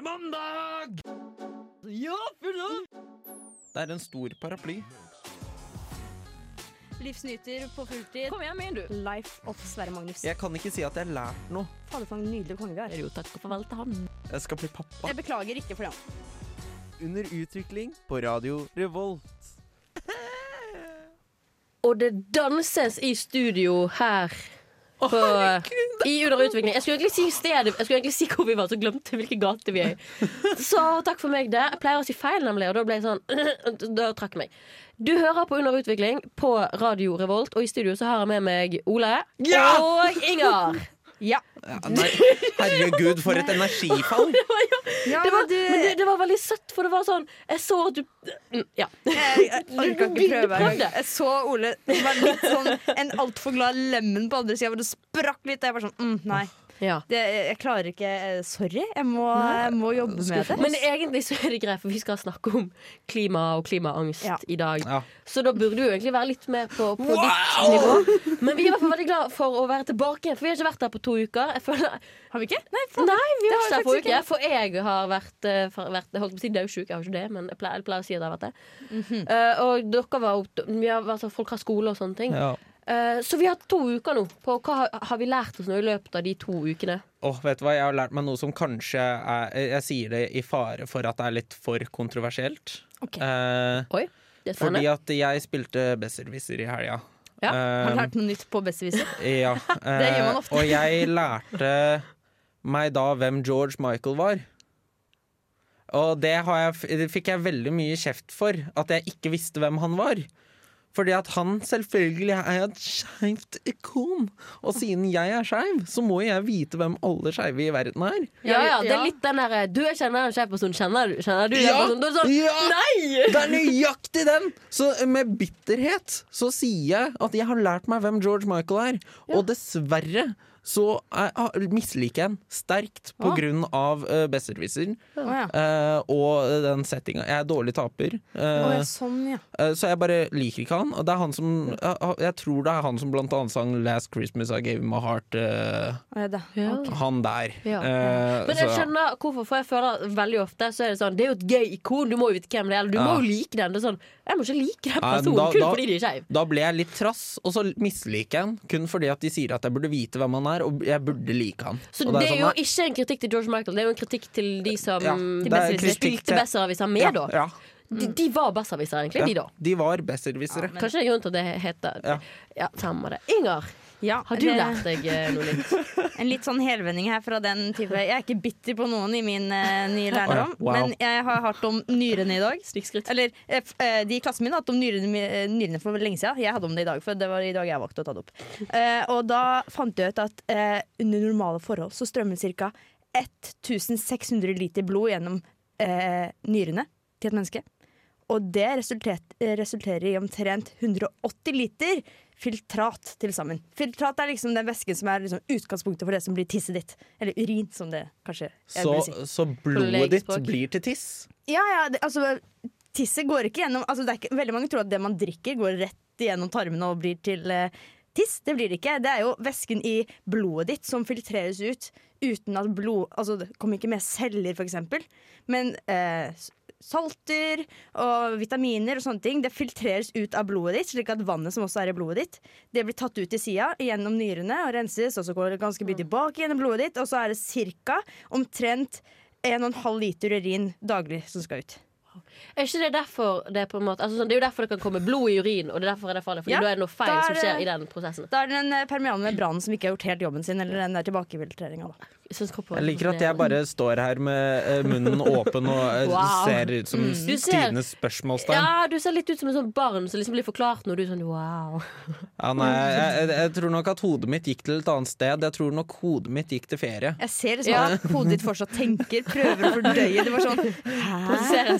Er mandag! Ja, fulla! Det er en stor paraply. Livsnyter på fulltid. Kom igjen, min, du. Life of Sverre Magnus. Jeg kan ikke si at jeg har lært noe. Fader, for en nydelig konge vi har. Jo, takk og farvel til han. Jeg skal bli pappa. Jeg beklager ikke for det. Under utvikling på radio Revolt. Og det danses i studio her. På, I Under utvikling. Jeg skulle egentlig si stedet Jeg skulle egentlig si hvor vi var, så glemte jeg hvilken gate vi er i. Så takk for meg, det. Jeg pleier å si feil, nemlig, og da ble jeg sånn Da trakk jeg meg. Du hører på Under utvikling på Radio Revolt, og i studio så har jeg med meg Ole Ja! og Inger. Ja. Ja, nei, herregud, for et energifall. ja Det var, du, men det, det var veldig søtt, for det var sånn Jeg så at du Ja. jeg, jeg orka ikke prøve engang. Jeg så Ole det var litt sånn en altfor glad lemen på andre sida, hvor det sprakk litt. Og jeg var sånn mm, Nei. Ja. Det, jeg klarer ikke eh, Sorry. Jeg må, jeg må jobbe med det. Men egentlig så er det greit, for vi skal snakke om klima og klimaangst Ja. i dag. Ja. Så da burde du egentlig være litt mer på, på Wow! ditt nivå. Men vi er i hvert fall veldig glad for å være tilbake igjen, for vi har ikke vært der på to uker. Jeg føler, Har vi ikke? Nei, faen. nei, vi har ikke vi der ikke. uke. For jeg har vært, eh, for- vært holdt på å si dødsjuk, jeg har ikke det, men jeg pleier, jeg pleier å si at jeg har vært det. Mm -hmm. uh, og dere var opp, vi har, altså, folk har skole og sånne ting. Ja. Eh, så vi har hatt to uker nå. På hva har, vi lært oss nå i løpet av de to ukene? Åh, vet du hva, Jeg har lært meg noe som kanskje er Jeg sier det i fare for at det er litt for kontroversielt. Okay. Eh, Oi, det er fordi at jeg spilte Besserwisser i helga. Ja, Har du Eh, lært noe nytt på Besserwisser? Ja, Det gjør man eh, ofte. og jeg lærte meg da hvem George Michael var. Og det, har jeg, det fikk jeg veldig mye kjeft for, at jeg ikke visste hvem han var. Fordi at han selvfølgelig er et skeivt ikon. Og siden jeg er skeiv, så må jeg vite hvem alle skeive i verden er. Ja, ja, det er litt den derre Du er kjenner en skeiv person, kjenner du kjenner du Ja, er det sånn, ja. Nei! Det er nøyaktig den! Så med bitterhet så sier jeg at jeg har lært meg hvem George Michael er. Og dessverre så er, ah, misliker jeg den sterkt på Ah. grunn av uh, Besserwisser Å ja. uh, og den settinga. Jeg er dårlig taper, uh, oh, ja, sånn, ja. uh, så jeg bare liker ikke han. Og det er han som eh, Jeg tror det er han som blant annet sang 'Last Christmas I Gave My Heart'. eh, ja, da. Han der. Ja. Eh, Men jeg skjønner hvorfor, for jeg føler veldig ofte Så er det sånn Det er jo et gøy ikon, du må jo vite hvem det er. eller Du Ja. må jo like den. Det er sånn Jeg må ikke like den personen da- kun da- fordi de er skeiv. Da ble jeg litt trass, og så misliker jeg den kun fordi at de sier at jeg burde vite hvem han er, og jeg burde like han. Så Og det er sånn, jo ikke en kritikk til George Michael, det er jo en kritikk til de som Ja, det er spilte Besserwisser med, ja, da. Ja, De, de var besserwissere, egentlig, de da. de var besserwissere. men- Kanskje det er grunnen til at det heter Ja. Ja, samme det. Inger, Ja, har du det- lært deg eh, noe litt? En litt sånn helvending her fra den type Jeg er ikke bitter på noen i min uh, nye lærdom, oh, ja, wow. men jeg har hørt om nyrene i dag. Eller uh, eh, de i klassen min har hatt om nyrene, eh, nyrene for lenge siden. Jeg hadde om det i dag, for det var i dag jeg valgte å ta det opp. Eh, og da fant jeg ut at eh, under normale forhold så strømmer ca. 1600 liter blod gjennom eh, nyrene til et menneske. Og det resulterer i omtrent 180 liter filtrat til sammen. Filtrat er liksom den væsken som er liksom utgangspunktet for det som blir tisset ditt. Eller urin, som det kanskje er. Så, si. så blodet ditt blir til tiss? Ja, ja, det, altså Tisset går ikke gjennom altså, det er ikke, Veldig mange tror at det man drikker, går rett igjennom tarmene og blir til eh, tiss. Det blir det ikke. Det er jo væsken i blodet ditt som filtreres ut uten at blod Altså, det kommer ikke med celler, for eksempel. Men eh, salter og vitaminer og sånne ting Det filtreres ut av blodet ditt, slik at vannet som også er i blodet ditt, det blir tatt ut til sida gjennom nyrene og renses, og så går det ganske mye tilbake gjennom blodet ditt, og så er det ca. omtrent 1,5 liter urin daglig som skal ut. Er ikke det derfor det på en måte altså, sånn, Det er jo derfor det kan komme blod i urin, og det er derfor det er farlig. Fordi Ja, da er det noe feil da er som skjer i den prosessen. Da er det den eh, permealen med brannen som ikke har gjort helt jobben sin, eller den der tilbakefiltreringa. da. Jeg, liker at jeg bare står her med eh, munnen åpen og eh, Wow. ser ut som mm. Stines spørsmålstegn. Ja, du ser litt ut som et sånt barn som liksom blir forklart når Du er sånn wow. Ja, nei, jeg, jeg, jeg tror nok at hodet mitt gikk til et annet sted. Jeg tror nok hodet mitt gikk til ferie. Jeg ser liksom Ja. at hodet ditt fortsatt tenker, prøver å fordøye. Det var sånn Hæ?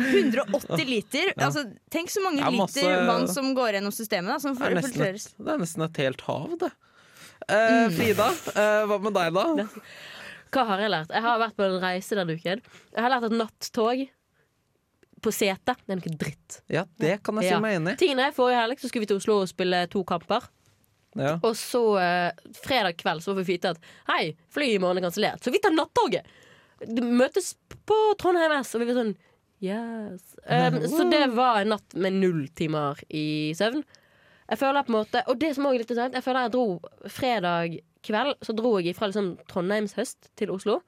180 liter! Altså, tenk så mange Ja, masse- liter vann som går gjennom systemet, da, som Det er nesten et, det er nesten et helt hav, det. Eh, Frida, uh, hva med deg, da? Hva har jeg lært? Jeg har vært på en reise denne uken. Jeg har lært at nattog på setet det er noe dritt. Ja, det kan jeg si Ja. meg enig i. Tine, Forrige helg så skulle vi til Oslo og spille to kamper. Ja. Og så uh, fredag kveld så får vi vite at hei, flyet i morgen er kansellert. Så vi tar nattoget! Det møtes på Trondheim S, og vi blir sånn Yes. Um, så det var en natt med null timer i søvn. Jeg føler på en måte Og det som også er litt interessant, jeg føler jeg dro fredag kveld Så dro jeg fra liksom Trondheimshøst til Oslo.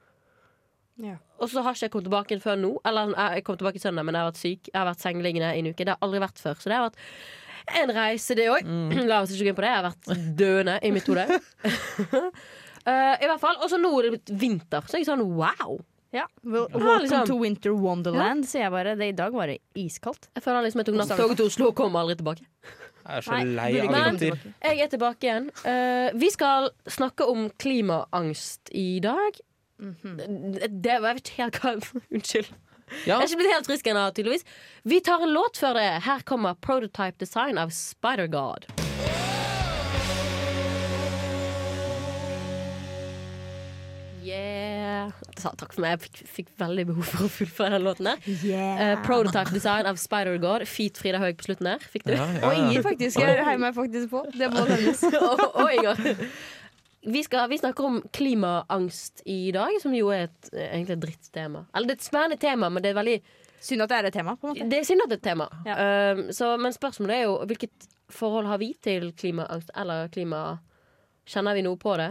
Ja. Og så har ikke jeg kommet tilbake før nå. Eller jeg kom tilbake søndag, men jeg har vært syk. Jeg har vært sengeliggende i en uke. Det har aldri vært før. Så det har vært en reise, det òg. La oss ikke gå inn på det. Jeg har vært døende i mitt hode. uh, I hvert fall. Og så nå er det blitt vinter, så jeg er sånn wow. Ja. Well, Ja, welcome liksom. to winter wonderland, sier jeg bare. Det, I dag var det iskaldt. Jeg føler liksom jeg tok nattoget til Oslo og kom aldri tilbake. Jeg er så Nei, lei av vinter. Jeg er tilbake igjen. Uh, vi skal snakke om klimaangst i dag. Det var Jeg vet ikke helt hva Unnskyld. Ja, Jeg er ikke blitt helt frisk ennå, tydeligvis. Vi tar en låt før det. Her kommer Prototype Design av Spider-God. Yeah. Så, takk for meg. Jeg fikk, fikk veldig behov for å fullføre den låten der. Eh, Prototype Design av Spider-God. Feat Frida Høeg på slutten der. Fikk du? ja, ja, Og. Inger, faktisk. Jeg heier meg faktisk på. Det må nevnes. og, og Inger. Vi, skal, vi snakker om klimaangst i dag, som jo er et, eh, egentlig et drittema. Eller det er et spennende tema, men det er veldig Synd at det er et tema. på en måte Det er synd at det er et tema. Ja. Uh, så, men spørsmålet er jo hvilket forhold har vi til klimaangst eller klima... Kjenner vi noe på det?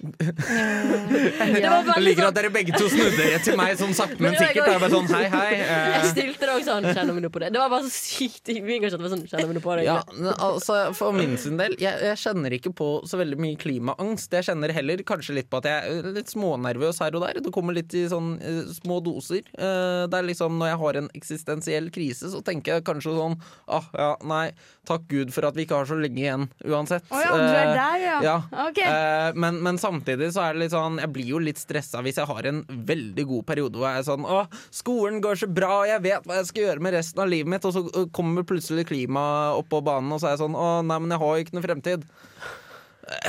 Det var Jeg liker sånn at dere begge to snudde dere til meg sånn sakte, men sikkert. Og jeg bare sånn hei, hei. Jeg eh, stilte deg også sånn. Kjenner vi noe på det? Det var bare så sykt sånn, Kjenner vi noe på det? Ja, altså For min sin del, jeg, jeg kjenner ikke på så veldig mye klimaangst. Jeg kjenner heller kanskje litt på at jeg er litt smånervøs her og der. Det kommer litt i sånn eh, små doser. Eh, det er liksom Når jeg har en eksistensiell krise, så tenker jeg kanskje sånn ah, ja, nei, takk Gud for at vi ikke har så lenge igjen uansett. Å ja, du er Eh, der, ja. ja. Ok. Eh, men, men samtidig så er det litt sånn Jeg blir jo litt stressa hvis jeg har en veldig god periode hvor jeg er sånn Å, skolen går så bra, og jeg vet hva jeg skal gjøre med resten av livet mitt, og så øh, kommer plutselig klimaet opp på banen, og så er jeg sånn Å, nei, men jeg har jo ikke noe fremtid.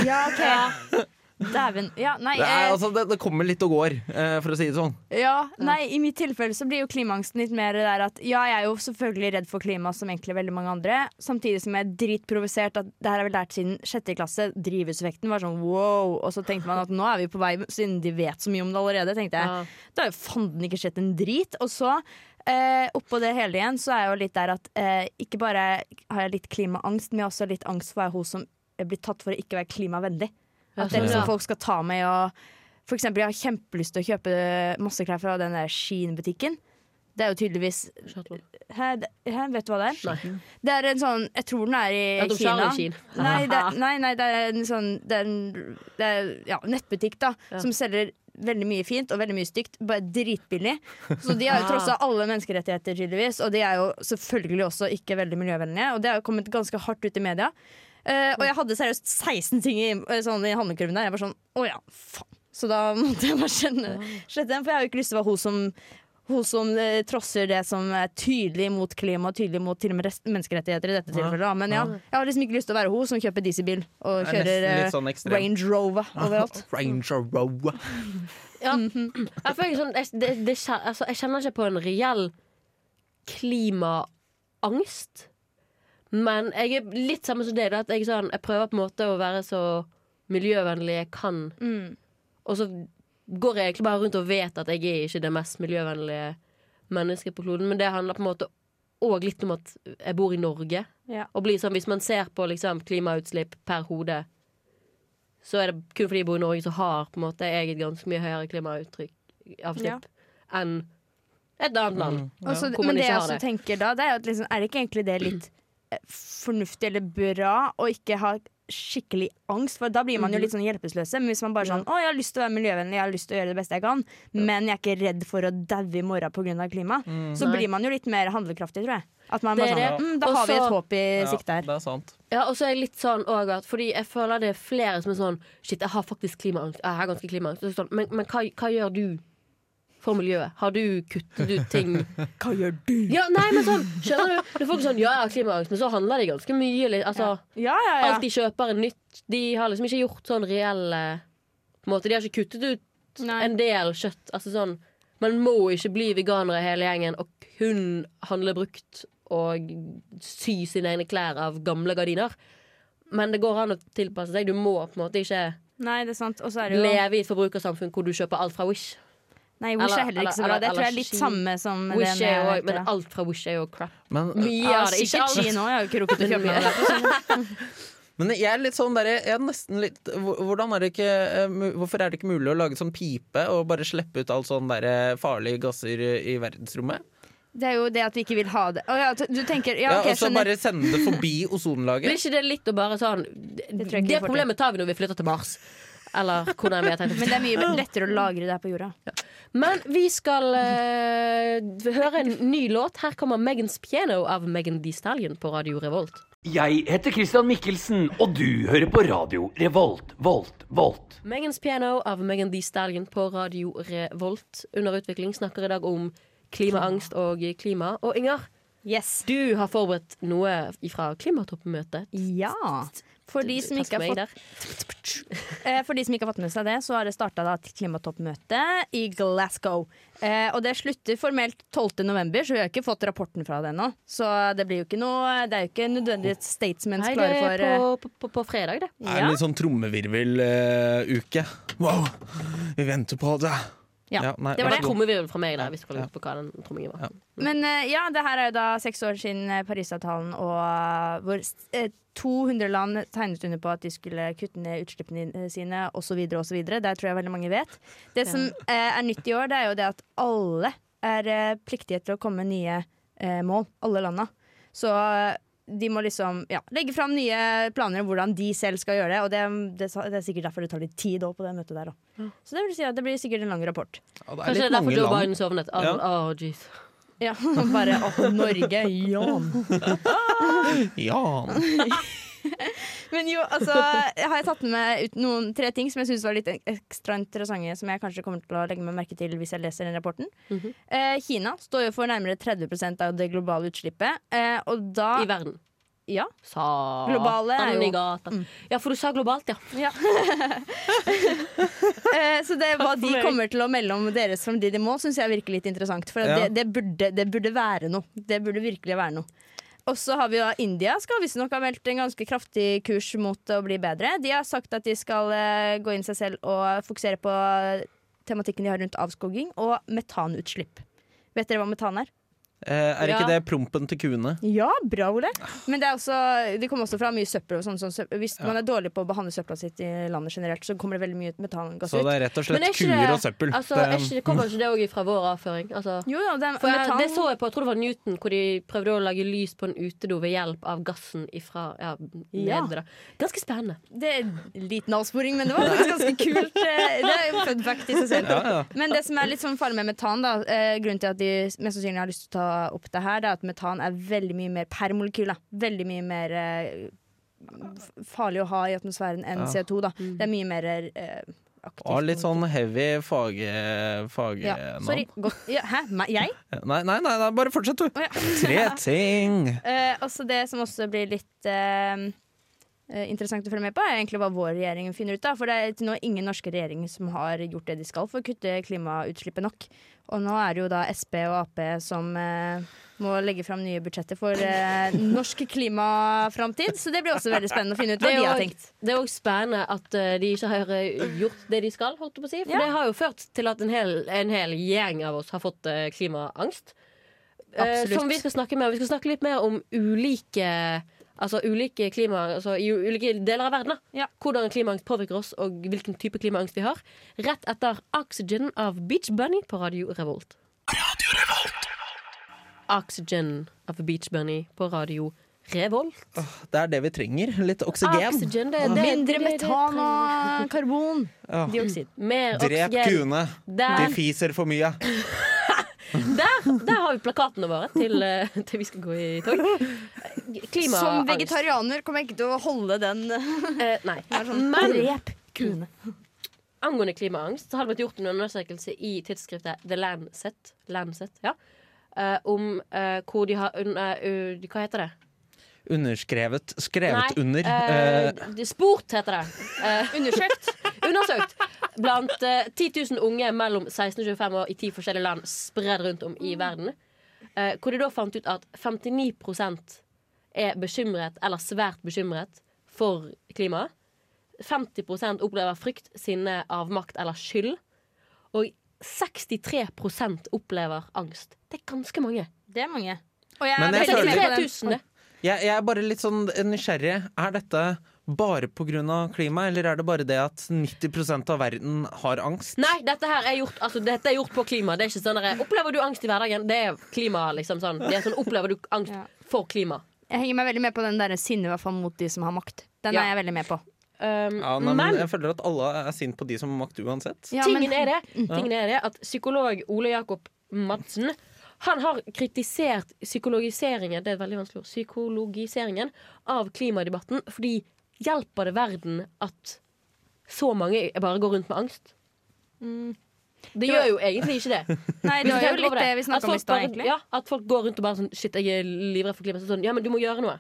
Ja, ok. Dæven. Ja, nei, Det, er, eh, altså, det, det kommer litt og går, eh, for å si det sånn. ja, nei, I mitt tilfelle så blir jo klimaangsten litt mer det der at ja, jeg er jo selvfølgelig redd for klima som egentlig veldig mange andre, samtidig som jeg er dritprovosert at det her har vi lært siden sjette klasse. Drivhuseffekten var sånn wow, og så tenkte man at nå er vi på vei, siden de vet så mye om det allerede, tenkte jeg. Ja. Det har jo fanden ikke skjedd en drit. Og så, eh, oppå det hele igjen, så er jeg jo litt der at eh, ikke bare har jeg litt klimaangst, men jeg har også litt angst for å være hun som blir tatt for å ikke være klimavennlig. At det er liksom folk skal ta meg og For eksempel, jeg har kjempelyst til å kjøpe masse klær fra den der Shein-butikken. Det er jo tydeligvis her, her, vet du hva det er? Nei. Det er en sånn Jeg tror den er i ja, Kina. Charlie Nei, det, nei, nei, det er en sånn Det er en det er, ja, nettbutikk da Ja. som selger veldig mye fint og veldig mye stygt. Bare dritbillig. Så de har jo trossa alle menneskerettigheter, tydeligvis. Og de er jo selvfølgelig også ikke veldig miljøvennlige. Og det har jo kommet ganske hardt ut i media. Eh, og jeg hadde seriøst 16 ting i, eh, sånn, i handlekurven der. Jeg var sånn å ja, faen. Så da måtte jeg bare skjønne, slette den, for jeg har jo ikke lyst til å være hun som hun som eh, trosser det som er tydelig mot klima og tydelig mot til og med rest- menneskerettigheter i dette tilfellet. da. Men ja, jeg har liksom ikke lyst til å være hun som kjøper dieselbil og Det er kjører nesten eh, litt sånn. Range Rover overalt. Ranger Row. Ja. Jeg, føler sånn, jeg, det, det, kjen- altså, jeg kjenner ikke på en reell klimaangst. Men jeg er litt samme som deg. Jeg, sånn, jeg prøver på en måte å være så miljøvennlig jeg kan. Mm. Og så går jeg egentlig bare rundt og vet at jeg er ikke det mest miljøvennlige mennesket på kloden. Men det handler på en måte òg litt om at jeg bor i Norge. Ja. Og blir sånn, Hvis man ser på liksom, klimautslipp per hode, så er det kun fordi jeg bor i Norge, så har på en måte jeg et ganske mye høyere klimaavslipp enn et annet land. Mm, ja. Også, men det jeg også det. tenker da, det er jo at liksom, er det ikke egentlig det litt fornuftig eller bra å ikke ha skikkelig angst? For da blir man jo Mhm. litt sånn hjelpeløse. Men hvis man bare sånn 'Å, jeg har lyst til å være miljøvennlig, jeg har lyst til å gjøre det beste jeg kan', men jeg er ikke redd for å daue i morgen pga. klima, så Nei. blir man jo litt mer handlekraftig, tror jeg. At man bare sånn mm, Da har vi et håp i Ja, sikte her. det er sant. Ja, og så er jeg litt sånn også at Fordi jeg føler det er flere som er sånn Shit, jeg har faktisk klimaangst. Jeg har ganske klimaangst. Så Sånn, men men hva, hva gjør du for miljøet? Har du kuttet ut ting? Hva gjør du? Ja, nei, men sånn, skjønner du? Det er folk sånn, ja, klimaangst, men så handler de ganske mye. Altså, Ja, ja, ja. Alt de kjøper er nytt. De har liksom ikke gjort sånn reelle på måte, De har ikke kuttet ut Nei. en del kjøtt. Altså sånn Man må ikke bli veganere hele gjengen og kun handle brukt og sy sine egne klær av gamle gardiner. Men det går an å tilpasse seg. Du må på en måte ikke Nei, det er sant. Er det leve i et forbrukersamfunn hvor du kjøper alt fra Wish. Nei, Wish er heller ikke så bra. Det tror jeg er litt samme som Wish den er jo, men alt fra Wish er jo crap. Men, Mye av det. Ikke Chi nå. Jeg har jo ikke rukket å kjøpe det. men jeg er litt sånn der, jeg er nesten litt Hvordan er det ikke eh, Hvorfor er det ikke mulig å lage sånn pipe og bare slippe ut all sånn der eh, farlige gasser i verdensrommet? Det er jo det at vi ikke vil ha det. Oh, ja, du tenker Ja, Ja, og så bare sende det forbi ozonlaget. Blir ikke det litt å bare sånn Det, det, til. problemet tar vi når vi flytter til Mars. Eller hvordan vi har tenkt Men det er mye lettere å lagre det her på jorda. Men vi skal uh, høre en ny låt. Her kommer Megans Piano av Megan Thee Stallion på Radio Revolt. Jeg heter Christian Mikkelsen, og du hører på radio Revolt, Volt, Volt. Megans Piano av Megan Thee Stallion på Radio Revolt. Under utvikling snakker i dag om klimaangst og klima. Og Inger, Yes. du har forberedt noe fra klimatoppmøtet. Ja. For de, som ikke har fått, eh, for de som ikke har fått med seg det, så har det starta klimatoppmøte i Glasgow. Eh, og det slutter formelt 12. november, så vi har ikke fått rapporten fra det ennå. Så det blir jo ikke noe Det er jo ikke nødvendigvis statements Nei, det klare for er eh, på, på, på, på fredag, det. Det er en litt sånn trommevirveluke. wow, vi venter på det. Ja, nei, det Det var det. trommevirvel fra meg der, hvis du kan Ja. lure på hva den trommingen var. Ja. Men eh, ja, det her er jo da seks år siden eh, Parisavtalen, og eh, hvor eh, 200 land tegnet under på at de skulle kutte ned utslippene sine, osv., osv. Det tror jeg veldig mange vet. Det som er nytt i år, det er jo det at alle er pliktige til å komme med nye mål. Alle landa. Så de må liksom ja, legge fram nye planer om hvordan de selv skal gjøre det. Og det, det, det er sikkert derfor det tar litt tid på det møtet der. Da. Så det vil si at det blir sikkert en lang rapport. Ja, det Kanskje det er derfor Joe land. Biden sovnet. Ja. oh, geez. Ja, Bare å, Norge, Jan. Ja. Men jo, altså har jeg tatt med ut noen tre ting som jeg syns var litt ekstra interessante, som jeg kanskje kommer til å legge meg merke til hvis jeg leser den rapporten. Mhm. eh, Kina står jo for nærmere 30% av det globale utslippet. Eh, og da I verden. Ja. Sa Globale er jo- mm. Ja, for du sa globalt, ja. ja. eh, så det hva de kommer til å melde om deres framtidige mål, syns jeg virker litt interessant. For Ja. det, det, burde, det burde være noe. Det burde virkelig være noe. Og så har vi jo India skal visstnok ha meldt en ganske kraftig kurs mot å bli bedre. De har sagt at de skal eh, gå inn seg selv og fokusere på tematikken de har rundt avskoging og metanutslipp. Vet dere hva metan er? Eh, er ikke det prompen til kuene? Ja, bra, Ole. Men det, er også, det kommer også fra mye søppel. Og sånn, sånn søppel. Hvis man er dårlig på å behandle søpla sitt i landet generelt, så kommer det veldig mye metangass ut. Så det er rett og slett er kuer det- og søppel. Altså, Det- er ikke, kommer ikke det òg fra vår avføring? Altså, Jo, ja, det, er for jeg, metan, det så jeg på, jeg tror det var Newton, hvor de prøvde å lage lys på en utedo ved hjelp av gassen ifra ja, Ja. nede. da. Ganske spennende. Det er en liten avsporing, men det var faktisk ganske kult. eh, Det er jo fun fact i seg selv. Ja, ja. Men det som er litt sånn farlig med metan, da, eh, grunnen til at de mest sannsynlig har lyst til å ta opp det her, det er at metan er veldig mye mer per molekyl. Da. Veldig mye mer eh, farlig å ha i atmosfæren enn Ja. CO2. Da. Det er mye mer eh, aktivt. Og litt sånn heavy fag... ja. Sorry. Ja, hæ? Jeg? Nei, nei, nei, nei, bare fortsett, du. Oh, ja. Tre ting. Eh, også det som også blir litt eh, eh, interessant å følge med på, er egentlig hva vår regjering finner ut av. For det er til nå ingen norske regjeringer som har gjort det de skal for å kutte klimautslippet nok. Og nå er det jo da Sp og Ap som eh, må legge fram nye budsjetter for eh, norsk klimaframtid. Så det blir også veldig spennende å finne ut hva de har tenkt. Det er òg spennende at uh, de ikke har eh, gjort det de skal, holdt jeg på å si. For Ja. det har jo ført til at en hel, en hel gjeng av oss har fått uh, klimaangst. Absolutt. som vi skal snakke med. Vi skal snakke litt mer om ulike Altså ulike klima altså, i ulike deler av verden. Da. Ja. Hvordan klimaangst påvirker oss, og hvilken type klimaangst vi har. Rett etter Oxygen av Beach Bunny på Radio Revolt. Oxygen av Beach Bunny på Radio Revolt. Det er det vi trenger. Litt oksygen. Oxygen, det, det, Mindre metan og karbon. Ja. Dioksid. Mer Drep oksygen. kuene. Der, De fiser for mye. der, der har vi plakatene våre til, eh, til vi skal gå i tog. Klimaangst. Som vegetarianer kommer jeg ikke til å holde den. Eh, nei. sånn, Men kuene. angående klimaangst så har det blitt gjort en undersøkelse i tidsskriftet The Lancet, Lancet ja, eh, om eh, hvor de har uh, uh, Hva heter det? Underskrevet. Skrevet Nei, under. eh, sport heter det. Eh, Undersøkt. Undersøkt blant eh, 10 000 unge mellom 16 og 25 år i ti forskjellige land spredd rundt om i verden. Eh, hvor de da fant ut at 59% er bekymret eller svært bekymret for klimaet. 50% opplever frykt, sinne, avmakt eller skyld. Og 63% opplever angst. Det er ganske mange. Det er mange. Og jeg er jeg veldig føler- med på 63 den. 000. Jeg, jeg er bare litt sånn nysgjerrig. Er dette bare pga. klimaet, eller er det bare det at 90% av verden har angst? Nei, dette her er gjort, altså, dette er gjort på klima. Det er ikke sånn der, Opplever du angst i hverdagen? Det er klima, liksom sånn. Det er sånn, Opplever du angst Ja. for klima? Jeg henger meg veldig med på den der sinne i hvert fall mot de som har makt. Den Ja. er jeg veldig med på. Um, Ja, nei, men men jeg føler at alle er sint på de som har makt uansett. Ja, tingen, men- er det, tingen er det at psykolog Ole Jakob Madsen han har kritisert psykologiseringen Det er veldig vanskelig ord Psykologiseringen av klimadebatten fordi hjelper det verden at så mange bare går rundt med angst? Mm. Det gjør jo egentlig ikke det. Nei, det var jo litt det vi snakker snakka om i stad, egentlig. Ja, at folk går rundt og bare sånn Shit, jeg er livredd for klimaet. Sånn, ja, men du må gjøre noe.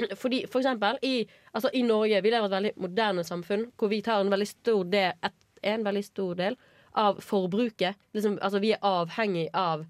Fordi for eksempel i, altså, i Norge Vi lever et veldig moderne samfunn hvor vi tar en veldig stor del, et, en veldig stor del av forbruket. Liksom, altså, vi er avhengig av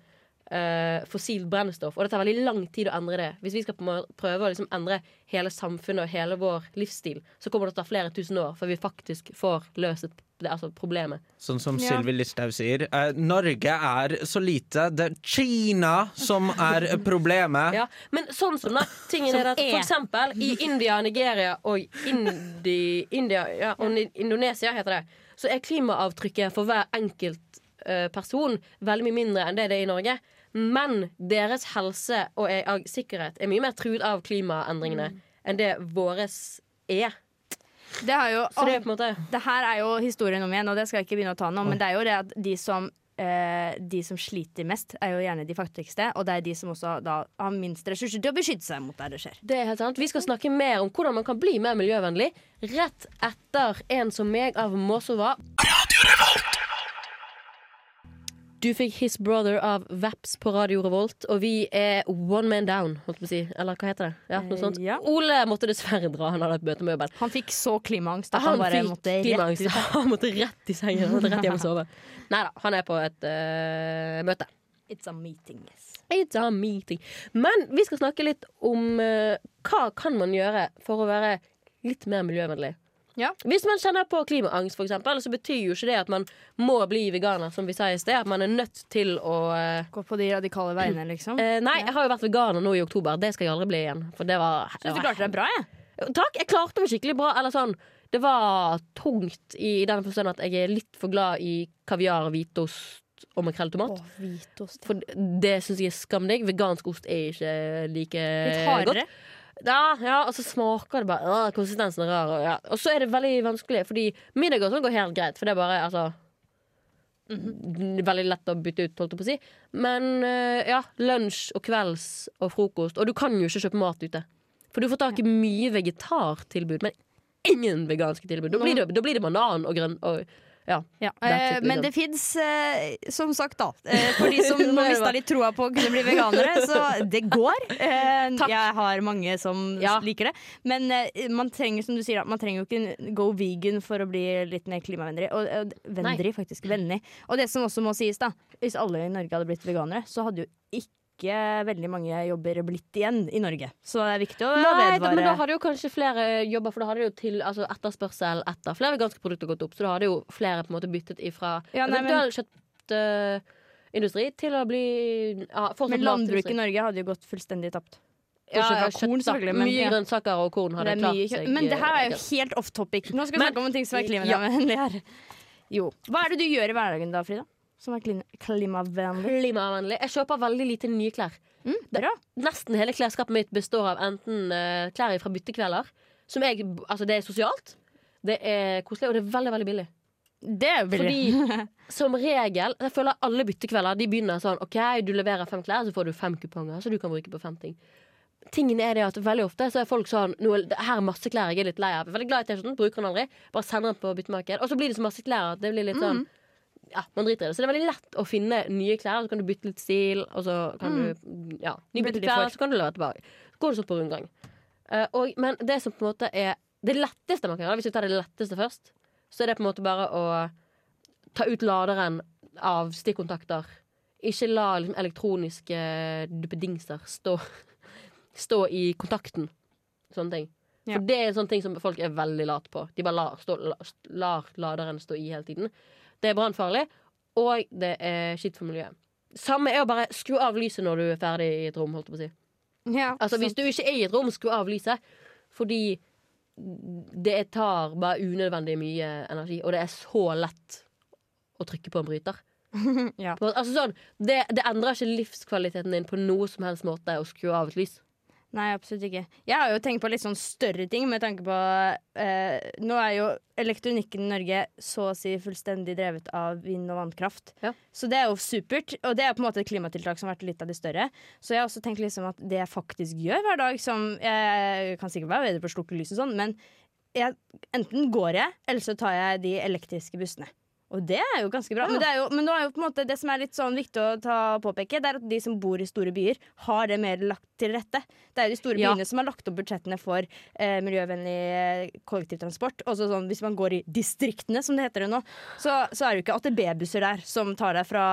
eh, fossilt brennstoff, og det tar veldig lang tid å endre det. Hvis vi skal prøve å liksom endre hele samfunnet og hele vår livsstil, så kommer det til å ta flere tusen år før vi faktisk får løst det, altså problemet. Sånn som Ja. Sylvi Listhaug sier. Uh, Norge er så lite. Det er Kina som er problemet. Ja, men sånn som da tingen er at. For eksempel i India, Nigeria og Indi, India, ja, og Indonesia heter det, så er klimaavtrykket for hver enkelt eh, person veldig mye mindre enn det det er i Norge. Men deres helse og er sikkerhet er mye mer truet av klimaendringene enn det våres er. Det, har jo, Så det er på en måte det her er jo historien om igjen, og det skal jeg ikke begynne å ta nå, men det er jo det at de som eh, de som sliter mest, er jo gjerne de fattigste, og det er de som også da har minst ressurser til å beskytte seg mot der det skjer. Det er helt sant. Vi skal snakke mer om hvordan man kan bli mer miljøvennlig rett etter En som meg av Måsova. Du fikk His Brother av Vaps på Radio Revolt, og vi er one man down, holdt på å si. Eller hva heter det? Ja, noe Eh, ja. Ole måtte dessverre dra, han hadde et møte med jobben. Han fikk så klimaangst at han, bare fikk måtte rett klimaangst. ut. Han måtte rett i sengen. Han måtte rett hjem og sove. Nei da, han er på et uh, møte. It's a meeting, yes. It's a meeting. Men vi skal snakke litt om uh, hva kan man gjøre for å være litt mer miljøvennlig. Ja. Hvis man kjenner på klimaangst, for eksempel, så betyr jo ikke det at man må bli veganer, som vi sa i sted. At man er nødt til å eh, Gå på de radikale veiene, liksom. eh, Nei, jeg har jo vært veganer nå i oktober. Det skal jeg aldri bli igjen. For det var, Syns du klarte deg bra, jeg. Takk, jeg klarte meg skikkelig bra. Eller sånn, det var tungt i, i den forstand at jeg er litt for glad i kaviar, hvitost og makrell i tomat. Å, hvitost. For det syns jeg er skamdigg. Vegansk ost er ikke like Litt hardere. godt. Ja, ja, og så smaker det bare øh, Konsistensen er rar. Og, ja. og så er det veldig vanskelig, fordi middag og sånn går helt greit. For det er bare altså Veldig lett å bytte ut, holdt jeg på å si. Men øh, ja, lunsj og kvelds og frokost. Og du kan jo ikke kjøpe mat ute. For du får tak i mye vegetartilbud, men ingen veganske tilbud. Da blir det, da blir det banan og grønn. Og, ja. Ja. Eh, men liksom. det fins, eh, som sagt, da. Eh, for de som nå mista litt troa på å kunne bli veganere, så det går. Eh, jeg har mange som Ja. liker det. Men eh, man trenger som du sier, da, man trenger jo ikke go vegan for å bli litt mer klimavennlig. Og, og vennlig, faktisk. Vennlig. Og det som også må sies, da. Hvis alle i Norge hadde blitt veganere, så hadde jo ikke veldig mange jobber blitt igjen i Norge. Så det er viktig å Nei, vedvare. men da har det jo kanskje flere jobber, for da har det jo til altså etterspørsel etter flere veganske produkter gått opp. Så da har det jo flere på en måte byttet ifra Ja, nei, men- kjøttindustri til å bli ja, men landbruket i. Norge hadde jo gått fullstendig tapt. Ja, ja, korn, men- Mye grønnsaker og korn hadde klart seg Men det her er jo eh, helt off topic. Nå skal vi snakke om ting som er klimavennlig her. Jo. Hva er det du gjør i hverdagen da, Frida? Som er klimavennlig? klimavennlig. Jeg kjøper veldig lite nye klær. Mm, bra. Nesten hele klesskapet mitt består av enten uh, klær fra byttekvelder, som jeg Altså, det er sosialt, det er koselig, og det er veldig, veldig billig. Det er billig. Fordi som regel Jeg føler alle byttekvelder De begynner sånn OK, du leverer fem klær, så får du fem kuponger, så du kan bruke på fem ting. Tingen er det at veldig ofte så er folk sånn er- Her er masse klær jeg er litt lei av. Veldig glad i T-skjorten, bruker den aldri. Bare sender den på byttemarked. Og så blir det så masse klær at det blir litt sånn Ja, man driter i det. Så det er veldig lett å finne nye klær, så kan du bytte litt stil, og så kan du Ja, nybytte klær, så kan du levere tilbake. Så går det sånn på rundgang. Uh, og, men det som på en måte er det letteste man kan gjøre, hvis vi tar det letteste først, så er det på en måte bare å ta ut laderen av stikkontakter. Ikke la liksom, elektroniske duppedingser stå, stå i kontakten. Sånne ting. Ja. For det er en sånn ting som folk er veldig late på. De bare lar, stå, la- lar laderen stå i hele tiden. Det er brannfarlig. og det er skitt for miljøet. Samme er å bare skru av lyset når du er ferdig i et rom. holdt jeg på å si Ja, Altså Hvis du ikke er i et rom, skru av lyset. Fordi det tar bare unødvendig mye energi, og det er så lett å trykke på en bryter. Ja. Altså sånn, det, det endrer ikke livskvaliteten din på noe som helst måte å skru av et lys. Nei, absolutt ikke. Jeg har jo tenkt på litt sånn større ting med tanke på eh, Nå er jo elektronikken i Norge så å si fullstendig drevet av vind- og vannkraft. Ja. Så det er jo supert, og det er på en måte et klimatiltak som har vært litt av de større. Så jeg har også tenkt liksom at det jeg faktisk gjør hver dag, som Jeg kan sikkert være bedre på å slukke lyset og sånn, men jeg, enten går jeg, eller så tar jeg de elektriske bussene. Og det er jo ganske bra. Ja. Men, det er jo, men er jo på en måte det som er litt sånn viktig å ta påpeke, det er at de som bor i store byer, har det mer lagt til rette. Det er jo de store Ja. byene som har lagt opp budsjettene for eh, miljøvennlig eh, kollektivtransport. Også sånn, hvis man går i distriktene, som det heter det nå, så, så er det jo ikke AtB-busser der som tar deg fra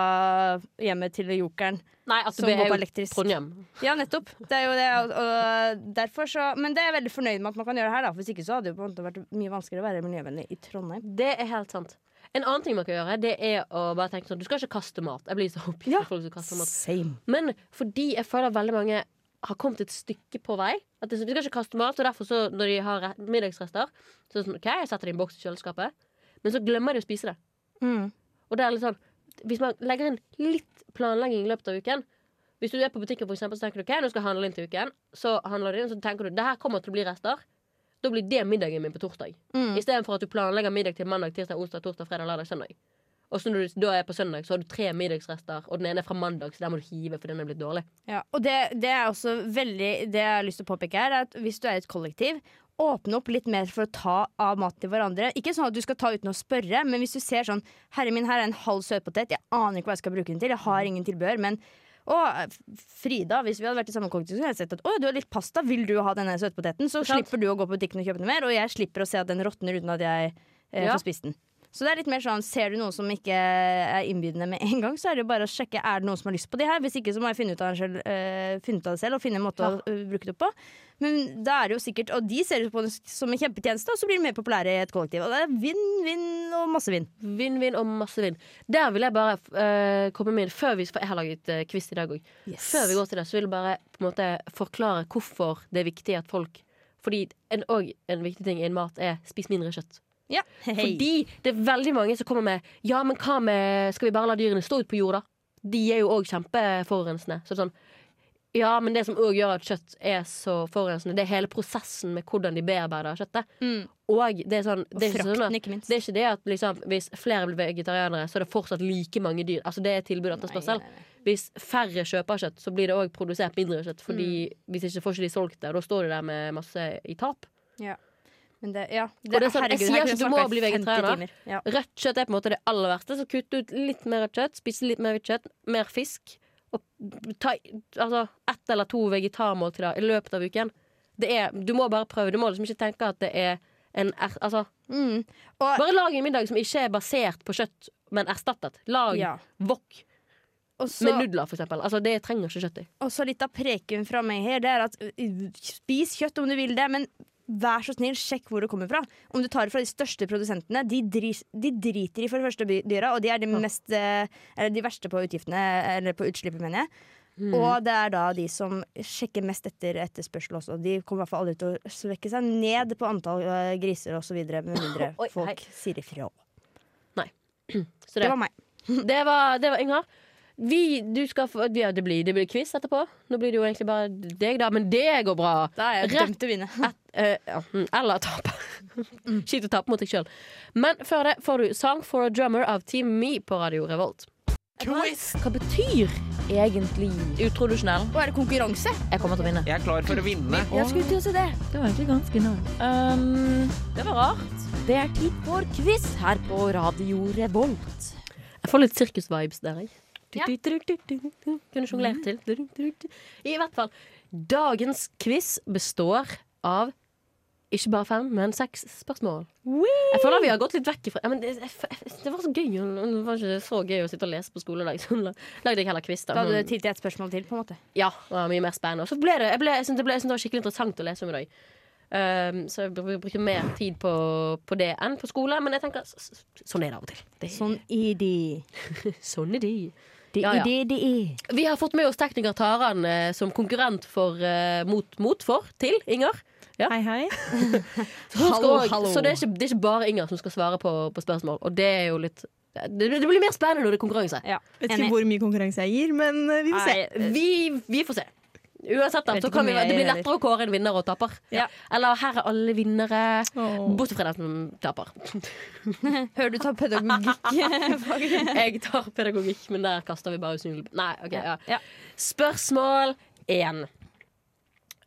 hjemmet til Jokeren. Nei, det er jo elektrisk. Trondheim. Ja, nettopp. Det er jo det, og, og derfor så, men det er jeg veldig fornøyd med at man kan gjøre det her. Da. Hvis ikke så hadde det jo på en måte vært mye vanskeligere å være miljøvennlig i Trondheim. Det er helt sant. En annen ting man kan gjøre, det er å bare tenke sånn Du skal ikke kaste mat. Jeg blir så oppgitt Ja. folk som kaster mat. Same. Men fordi jeg føler veldig mange har kommet et stykke på vei. At er sånn, skal ikke kaste mat, og derfor så når de har middagsrester, så er det sånn, OK, jeg setter det i en boks i kjøleskapet. Men så glemmer de å spise det. Mm. Og det er litt sånn Hvis man legger inn litt planlegging i løpet av uken Hvis du er på butikken for eksempel, så tenker du OK, nå skal jeg handle inn til uken. Så handler du inn, så tenker du det her kommer til å bli rester. Da blir det middagen min på torsdag. Mm. Istedenfor at du planlegger middag til mandag, tirsdag, onsdag, torsdag, fredag, lørdag, søndag. Og så når du da er på søndag, så har du tre middagsrester, og den ene er fra mandag, så der må du hive, for den er blitt dårlig. Ja, og det, det er også veldig Det jeg har lyst til å påpeke her, er at hvis du er i et kollektiv, åpne opp litt mer for å ta av mat til hverandre. Ikke sånn at du skal ta uten å spørre, men hvis du ser sånn Herre min, her er en halv søtpotet, jeg aner ikke hva jeg skal bruke den til, jeg har ingen tilbehør, men å, Frida, hvis vi hadde vært i samme så hadde jeg sett at å, du har litt pasta, vil du ha denne søtpoteten? Så slipper du å gå på butikken og kjøpe den mer, og jeg slipper å se at den råtner uten at jeg eh, Ja. får spist den. Så det er litt mer sånn, Ser du noe som ikke er innbydende med en gang, så er det jo bare å sjekke er det noen som har lyst på de her. Hvis ikke så må jeg finne ut av det selv, øh, finne ut av det selv og finne en måte Ja. å eh, bruke det på. Men da er det jo sikkert, Og de ser ut på det som en kjempetjeneste, og så blir de mer populære i et kollektiv. Og det er vinn, vinn og masse vinn. Vinn-vinn og masse vinn. Der vil jeg bare øh, komme med inn før vi, For jeg har laget uh, quiz i dag òg. Før vi går til det, så vil jeg bare på en måte forklare hvorfor det er viktig at folk Fordi en, og en viktig ting i en mat er spis mindre kjøtt. Ja, hei. Fordi det er veldig mange som kommer med Ja, men hva med Skal vi bare la dyrene stå ut på jorda? De er jo òg kjempeforurensende. Så sånn Ja, men det som òg gjør at kjøtt er så forurensende, det er hele prosessen med hvordan de bearbeider kjøttet. Mm. Og det er sånn det er, ikke sånn at, ikke minst. det er ikke det at liksom, hvis flere blir vegetarianere, så er det fortsatt like mange dyr. Altså Det er tilbud og etterspørsel. Hvis færre kjøper kjøtt, så blir det òg produsert mindre kjøtt. Fordi Mm. hvis ikke får ikke de solgt det, og da står de der med masse i tap. Men det, ja. Det, det er sånn, jeg sier ikke at du må bli 50 vegetarianer. Ja. Rødt kjøtt er på en måte det aller verste, så kutt ut litt mer rødt kjøtt. Spis litt mer hvitt kjøtt, mer fisk. Og ta altså, ett eller to vegetarmåltider i løpet av uken. Det er, du må bare prøve. Du må liksom ikke tenke at det er en altså, Mm. Og Bare lag en middag som ikke er basert på kjøtt, men erstattet. Lag Ja. wok Også, med nudler, for eksempel. Altså, det trenger ikke kjøtt i. og så litt av preken fra meg her, det er at uh, spis kjøtt om du vil det, men vær så snill, sjekk hvor det kommer fra. Om du tar det fra de største produsentene, de, dris, de driter i for det første dyra, og de er de, mest, eh, eller de verste på utgiftene, eller på utslippet, mener jeg. Mm. Og det er da de som sjekker mest etter etterspørsel også. De kommer i hvert fall aldri til å svekke seg ned på antall eh, griser osv., med mindre Oi, hei. folk sier ifra. Så Det det, var meg. det var, det var Inger. Vi, du skal få, ja, det, blir, det blir quiz etterpå. Nå blir det jo egentlig bare deg, da, men det går bra. Da er jeg dømt til å vinne. Et, uh, ja, mm, eller tape. Kjipt å tape mot deg sjøl. Men før det får du 'Song for a Drummer' av Team Me på Radio Revolt. Quiz! Hva betyr egentlig utrodusjonell? Og er det konkurranse? Jeg kommer til å vinne. Jeg er klar for å vinne. Jeg skulle til å si det. Det var egentlig ganske nært. Um, det var rart. Det er tid for quiz her på Radio Revolt. Jeg får litt sirkusvibes der, jeg. Ja. Kunne sjonglert til. I hvert fall. Dagens quiz består av ikke bare fem, men seks spørsmål. Jeg føler vi har gått litt vekk ifra ja, men det, jeg- det var så gøy. Det var ikke så gøy å sitte og lese på skoledag. Så lagde jeg heller quiz. Da. Da hadde du tid til et spørsmål til, på en måte. Ja, det var mye mer spennende. Så ble det, jeg, ble, jeg, det ble, det var skikkelig interessant å lese om i dag. Um, så jeg br- bruker mer tid på, på det enn på skole. Men jeg tenker sånn er det av og til. Det, Sånn er de. sånn er de. Det er det det er. Vi har fått med oss tekniker Taran eh, som konkurrent for, eh, mot, mot for til Inger. Hei, hei. Så, hun skal Hallo, også- hallo. så det, er ikke, det er ikke bare Inger som skal svare på, på spørsmål. Og det er jo litt Det, det blir mer spennende når det er konkurranse. Ja, Vet enig. ikke hvor mye konkurranse jeg gir, men eh, vi får se. Nei, vi, vi får se. Uansett, da, så kan vi, det blir lettere å kåre en vinner og taper. Ja. Eller her er alle vinnere, oh. bortsett fra den som taper. Hører du tar pedagogikk? Jeg tar pedagogikk, men der kaster vi bare usynlig Nei, ok, ja. Ja. Spørsmål én.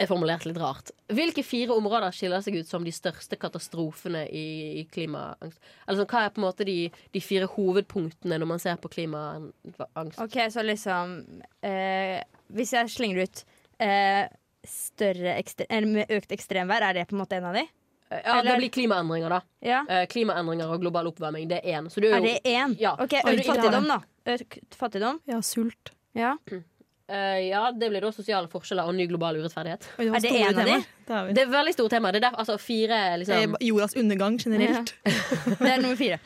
Er formulert litt rart. Hvilke fire områder skiller seg ut som de største katastrofene i, i klimaangst? Altså, hva er på en måte de, de fire hovedpunktene når man ser på klimaangst? OK, så liksom eh, Hvis jeg slenger ut eh, større ekstre med økt ekstremvær, er det på en måte en av de? Ja, eller- det blir klimaendringer, da. Ja. Eh, klimaendringer og global oppvarming, det er én. Er Er jo det én? Ja. OK, økt fattigdom, da. Økt fattigdom. Ja, sult. Ja. Eh, ja, det blir da sosiale forskjeller og ny global urettferdighet. Er det en av de? Det. Det er veldig store tema. Det er derfor, altså fire Eh, liksom Jordas undergang generelt. Det er nummer fire.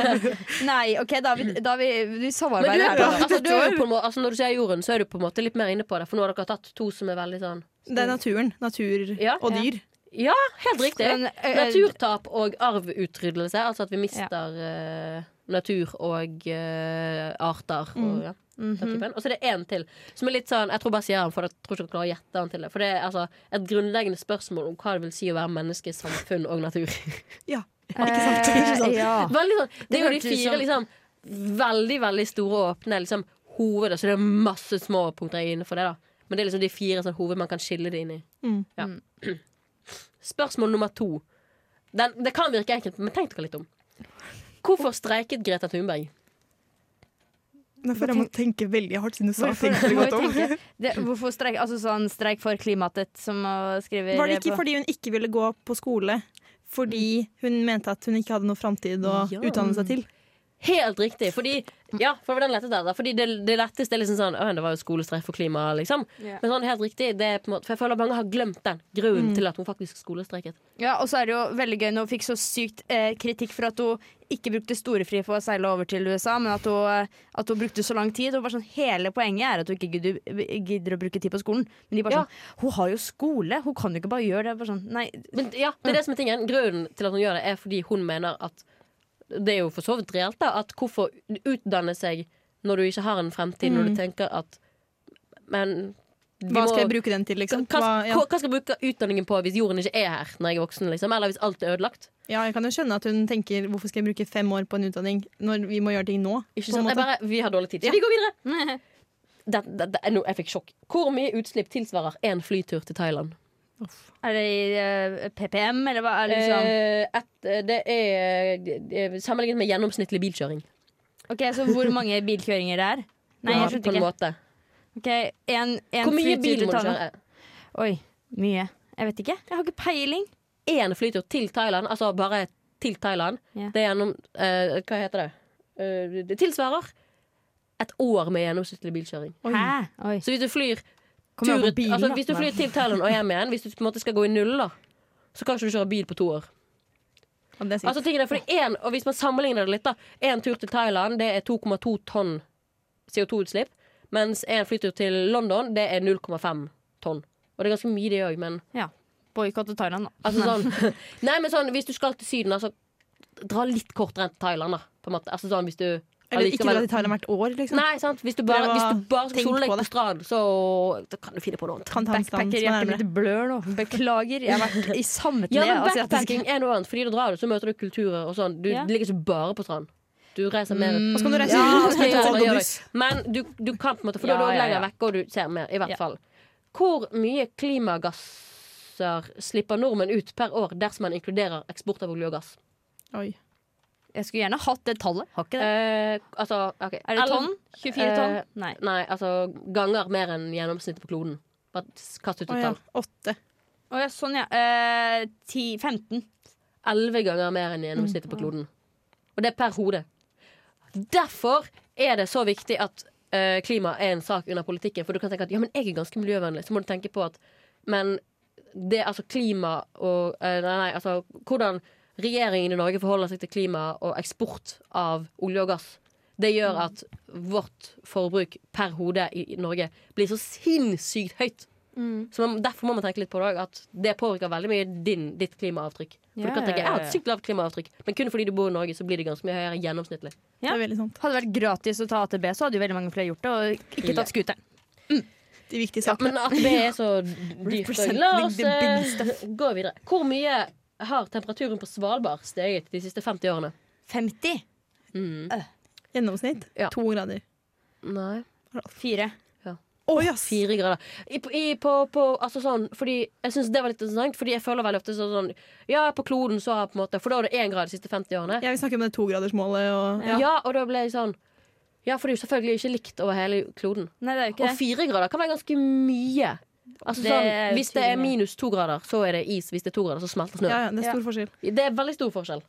Nei, OK, da har vi, da vi, vi samarbeider er her. på, altså, du er på altså, når du sier jorden, så er du på en måte litt mer inne på det. For nå har dere tatt to som er veldig sånn Det er naturen. Natur Ja. og dyr. Ja, helt riktig. Men, uh, Naturtap og arvutryddelse. Altså at vi mister eh, natur og uh, arter. Og, ja, mm -hmm. og så er det én til, som er litt sånn Jeg tror bare sier han, for jeg tror ikke dere klarer å gjette han til det. For det er altså et grunnleggende spørsmål om hva det vil si å være menneske, samfunn og natur. Ja. Ikke sant? Ikke sant? Ja. Sånn, det er jo de fire som- liksom, veldig veldig store og åpne liksom, hovedet, så det er masse små punkter innenfor det. da Men det er liksom de fire sånn, hoved man kan skille det inn i. Mm. Ja. Spørsmål nummer to. Den, det kan virke enkelt, men tenk dere litt om. Hvorfor streiket Greta Thunberg? Nå føler jeg må tenke veldig hardt siden du sa ting tenk godt om. det, hvorfor streik, altså sånn streik for klimatet, som hun skriver Var det ikke på- fordi hun ikke ville gå på skole? Fordi hun mente at hun ikke hadde noe framtid å Ja. utdanne seg til? Helt riktig. Fordi, ja, for der, fordi det, det letteste er liksom sånn «Å, Det var jo skolestreik for klimaet, liksom. Yeah. Men sånn helt riktig, det på en måte, for jeg føler mange har glemt den grunnen til at hun faktisk skolestreiket. Ja, og så er det jo veldig gøy når hun fikk så sykt eh, kritikk for at hun ikke brukte storefri for å seile over til USA, men at hun, eh, at hun brukte så lang tid. Og bare sånn, hele poenget er at hun ikke gidder, gidder å bruke tid på skolen. Men de bare Ja. sånn Hun har jo skole, hun kan jo ikke bare gjøre det. Bare sånn, nei, Men ja, det er det som er tingen. Grunnen til at hun gjør det, er fordi hun mener at Det er jo for så vidt reelt, da. At hvorfor utdanne seg når du ikke har en fremtid, når du tenker at Men Hva skal må- jeg bruke den til, liksom? hva, Hva, ja. hva, skal jeg bruke utdanningen på hvis jorden ikke er her når jeg er voksen? Liksom? Eller hvis alt er ødelagt? ja, jeg kan jo skjønne at hun tenker hvorfor skal jeg bruke fem år på en utdanning når vi må gjøre ting nå? Ikke sant? Bare, vi har dårlig tid. Ja, vi går videre. Det, det, det, jeg fikk sjokk. Hvor mye utslipp tilsvarer én flytur til Thailand? Er det i uh, PPM, eller hva er det liksom Eh, et, eh, det er er sammenlignet med gjennomsnittlig bilkjøring. OK, så hvor mange bilkjøringer det er? Nei, Ja, jeg skjønte en ikke. måte. Okay, en, en Hvor mye bil må du kjøre? Oi, mye. Jeg vet ikke. Jeg har ikke peiling. Én flytur til Thailand, altså bare til Thailand, yeah. det er gjennom uh, Hva heter det? Uh, det tilsvarer et år med gjennomsnittlig bilkjøring. Hæ? Oi. Så hvis du flyr tur, på bilen, altså. Hvis du flyr til Thailand og hjem igjen, hvis du på en måte skal gå i null, da så kan ikke du kjøre bil på to år. Ja. Altså, tingen fordi en, og Hvis man sammenligner det litt, da én tur til Thailand det er 2,2 tonn CO2-utslipp. Mens en flytur til London det er 0,5 tonn. Og det er ganske mye, det òg, men Boikotte Thailand, da. Altså sånn Nei, men sånn, hvis du skal til Syden, altså Dra litt kortere enn til Thailand, da. På en måte. Altså sånn hvis du Eller ikke allikevel- dra til Thailand hvert år, liksom. Nei, sant. Hvis du bare, hvis du bare skal sole deg på på strand, så da kan du finne på noe annet. Er Backpackerhjertet mitt blør nå. Beklager. Jeg har vært i samtlige Ja, men backpacking er noe annet, fordi da drar du, så møter du kulturer og sånn. Du Ja. ligger ikke bare på strand. Du reiser mer Og så kan du reise Ja, og ja, det og. Men du, du kan på en måte For da er du lenger vekke, og du ser mer. I hvert Ja. fall. Hvor mye klimagasser slipper nordmenn ut per år dersom man inkluderer eksport av olje og gass? Oi. Jeg skulle gjerne hatt det tallet. Har ikke det. Eh, altså, okay. Er det tonn? 24 tonn? Eh, Nei. Nei, altså ganger mer enn gjennomsnittet på kloden. Bare kast ut et oh, tall. Åtte. Å ja, sånn, ja. Eh, 10, 15. Elleve ganger mer enn gjennomsnittet på kloden. Og det er per hode. Derfor er det så viktig at uh, klima er en sak under politikken. For du kan tenke at ja, men jeg er ganske miljøvennlig. Så må du tenke på at Men det, altså klima og uh, Nei, nei, altså hvordan regjeringen i Norge forholder seg til klima og eksport av olje og gass. Det gjør at vårt forbruk per hode i Norge blir så sinnssykt høyt. Så man, Derfor må man tenke litt på det òg, at det påvirker veldig mye din, ditt klimaavtrykk. For yeah. du kan tenke jeg har et sykt lavt klimaavtrykk, men kun fordi du bor i Norge, så blir det ganske mye høyere gjennomsnittlig. Ja. Det sant. Hadde det vært gratis å ta AtB, så hadde jo veldig mange flere gjort det. Og ikke tatt scooteren. De viktige Ja, sakene. men AtB er så dyrt. La oss eh, gå videre. Hvor mye har temperaturen på Svalbard steget de siste 50 årene? 50. Gjennomsnitt Ja. to grader. Nei. Fire. Å yes. Fire grader. I, i, på, på, altså sånn, fordi Jeg syns det var litt interessant, Fordi jeg føler veldig ofte så- sånn Ja, på kloden så har på en måte For da var det én grad de siste 50 årene. Ja, vi snakker om det togradersmålet og Ja. og da ble jeg sånn Ja, for det er jo selvfølgelig ikke likt over hele kloden. Nei, det er jo ikke Og fire grader kan være ganske mye. Altså Det sånn, Hvis det er minus to grader, så er det is. Hvis det er to grader, så smelter snøen. Ja, ja, det er stor forskjell. Det er veldig stor forskjell.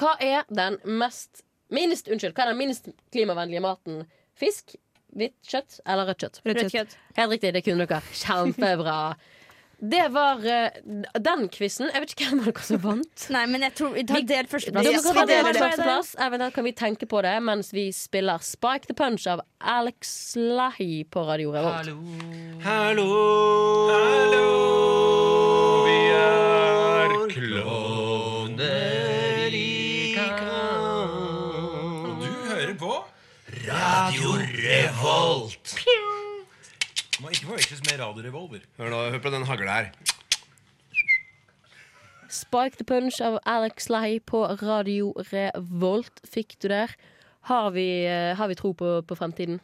Hva er den mest minst, Unnskyld, hva er den minst klimavennlige maten? Fisk, hvitt kjøtt eller rødt kjøtt? Rødt kjøtt. Helt riktig, det kunne dere. Kjempebra. Det var eh, den quizen. Jeg vet ikke hvem av dere som vant. Nei, men jeg tror vi tar del førsteplass. Dere Yes, kan vi ta kan tenke på det mens vi spiller Spike the Punch av Alex Lahi på Radio Revolt. Hallo. Hallo. Vi Må med Radio Revolver. Hør, nå, hør på den hagla her. Spike the Punch av Alex Lahi på Radio Revolt fikk du der. Har vi, eh, har vi tro på, på fremtiden?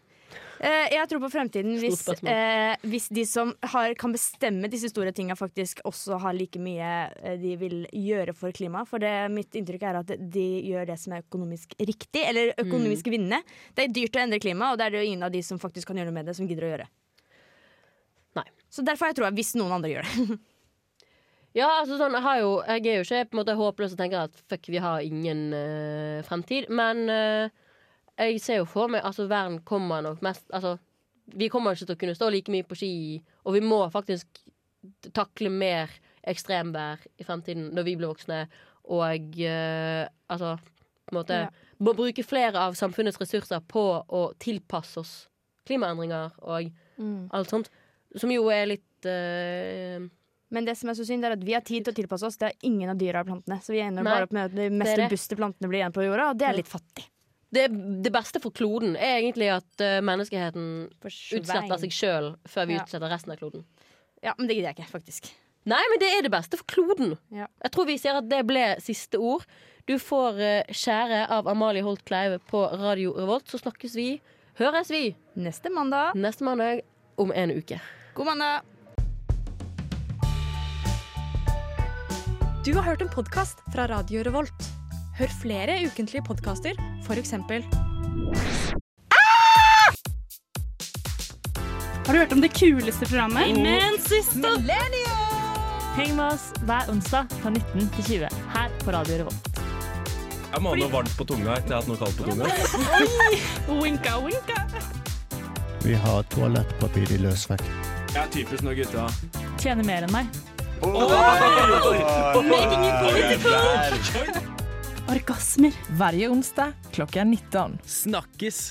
Eh, jeg tror på fremtiden hvis, spørsmål. eh, hvis de som har, kan bestemme disse store tinga, faktisk også har like mye eh, de vil gjøre for klimaet. For det, mitt inntrykk er at de gjør det som er økonomisk riktig, eller økonomisk vinnende. Det er dyrt å endre klimaet, og det er det jo ingen av de som faktisk kan gjøre noe med det, som gidder å gjøre. Så derfor har jeg troa, hvis noen andre gjør det. Ja, altså sånn, jeg, har jo, jeg er jo ikke på en måte håpløs og tenker at fuck, vi har ingen uh, fremtid. Men uh, jeg ser jo for meg Altså, verden kommer nok mest Altså, vi kommer ikke til å kunne stå like mye på ski, og vi må faktisk takle mer ekstremvær i fremtiden når vi blir voksne, og uh, altså på en måte Ja. må bruke flere av samfunnets ressurser på å tilpasse oss klimaendringer og alt sånt. Som jo er litt uh, Men det som er så synd, er at vi har tid til å tilpasse oss. Det er ingen av dyra og plantene. Så vi ender Nei, bare opp med at de mest det er det. robuste plantene blir igjen på jorda, og det er litt fattig. det, det beste for kloden er egentlig at uh, menneskeheten utsetter seg sjøl før vi Ja. utsetter resten av kloden. Ja, men det gidder jeg ikke, faktisk. Nei, men det er det beste for kloden. Ja. Jeg tror vi ser at det ble siste ord. Du får 'Kjære' av Amalie Holt Kleive på Radio Revolt. Så snakkes vi, høres vi, Neste mandag. neste mandag om en uke. God mandag. Du har hørt en podkast fra Radio Revolt. Hør flere ukentlige podkaster, f.eks. Har du hørt om det kuleste programmet? Men siste Heng med oss hver onsdag fra 19 til 20 her på Radio Revolt. Jeg må ha noe varmt på tunga etter jeg har hatt noe kaldt på tunga. Winka, winka. Vi har toalettpapir i løsvekt. Jeg er typisk når gutta Tjener mer enn meg. Making it political. Orgasmer. Hver onsdag klokka 19. Snakkes!